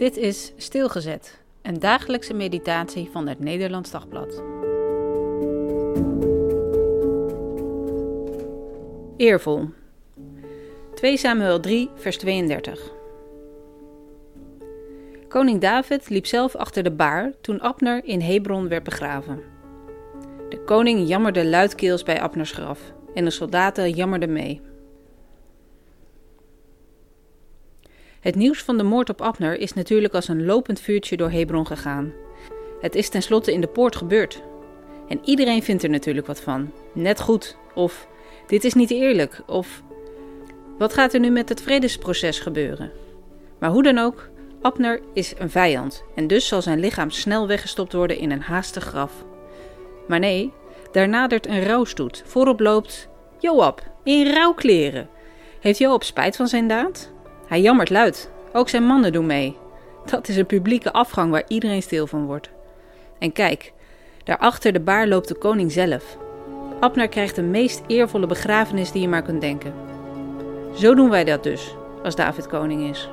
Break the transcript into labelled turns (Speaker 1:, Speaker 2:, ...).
Speaker 1: Dit is Stilgezet, een dagelijkse meditatie van het Nederlands Dagblad. Eervol. 2 Samuel 3, vers 32. Koning David liep zelf achter de baar toen Abner in Hebron werd begraven. De koning jammerde luidkeels bij Abners graf en de soldaten jammerden mee. Het nieuws van de moord op Abner is natuurlijk als een lopend vuurtje door Hebron gegaan. Het is tenslotte in de poort gebeurd. En iedereen vindt er natuurlijk wat van. Net goed. Of dit is niet eerlijk. Of wat gaat er nu met het vredesproces gebeuren? Maar hoe dan ook, Abner is een vijand en dus zal zijn lichaam snel weggestopt worden in een haastig graf. Maar nee, daar nadert een rouwstoet. Voorop loopt Joab in rouwkleren. Heeft Joab spijt van zijn daad? Hij jammert luid. Ook zijn mannen doen mee. Dat is een publieke afgang waar iedereen stil van wordt. En kijk, daar achter de baar loopt de koning zelf. Abner krijgt de meest eervolle begrafenis die je maar kunt denken. Zo doen wij dat dus, als David koning is.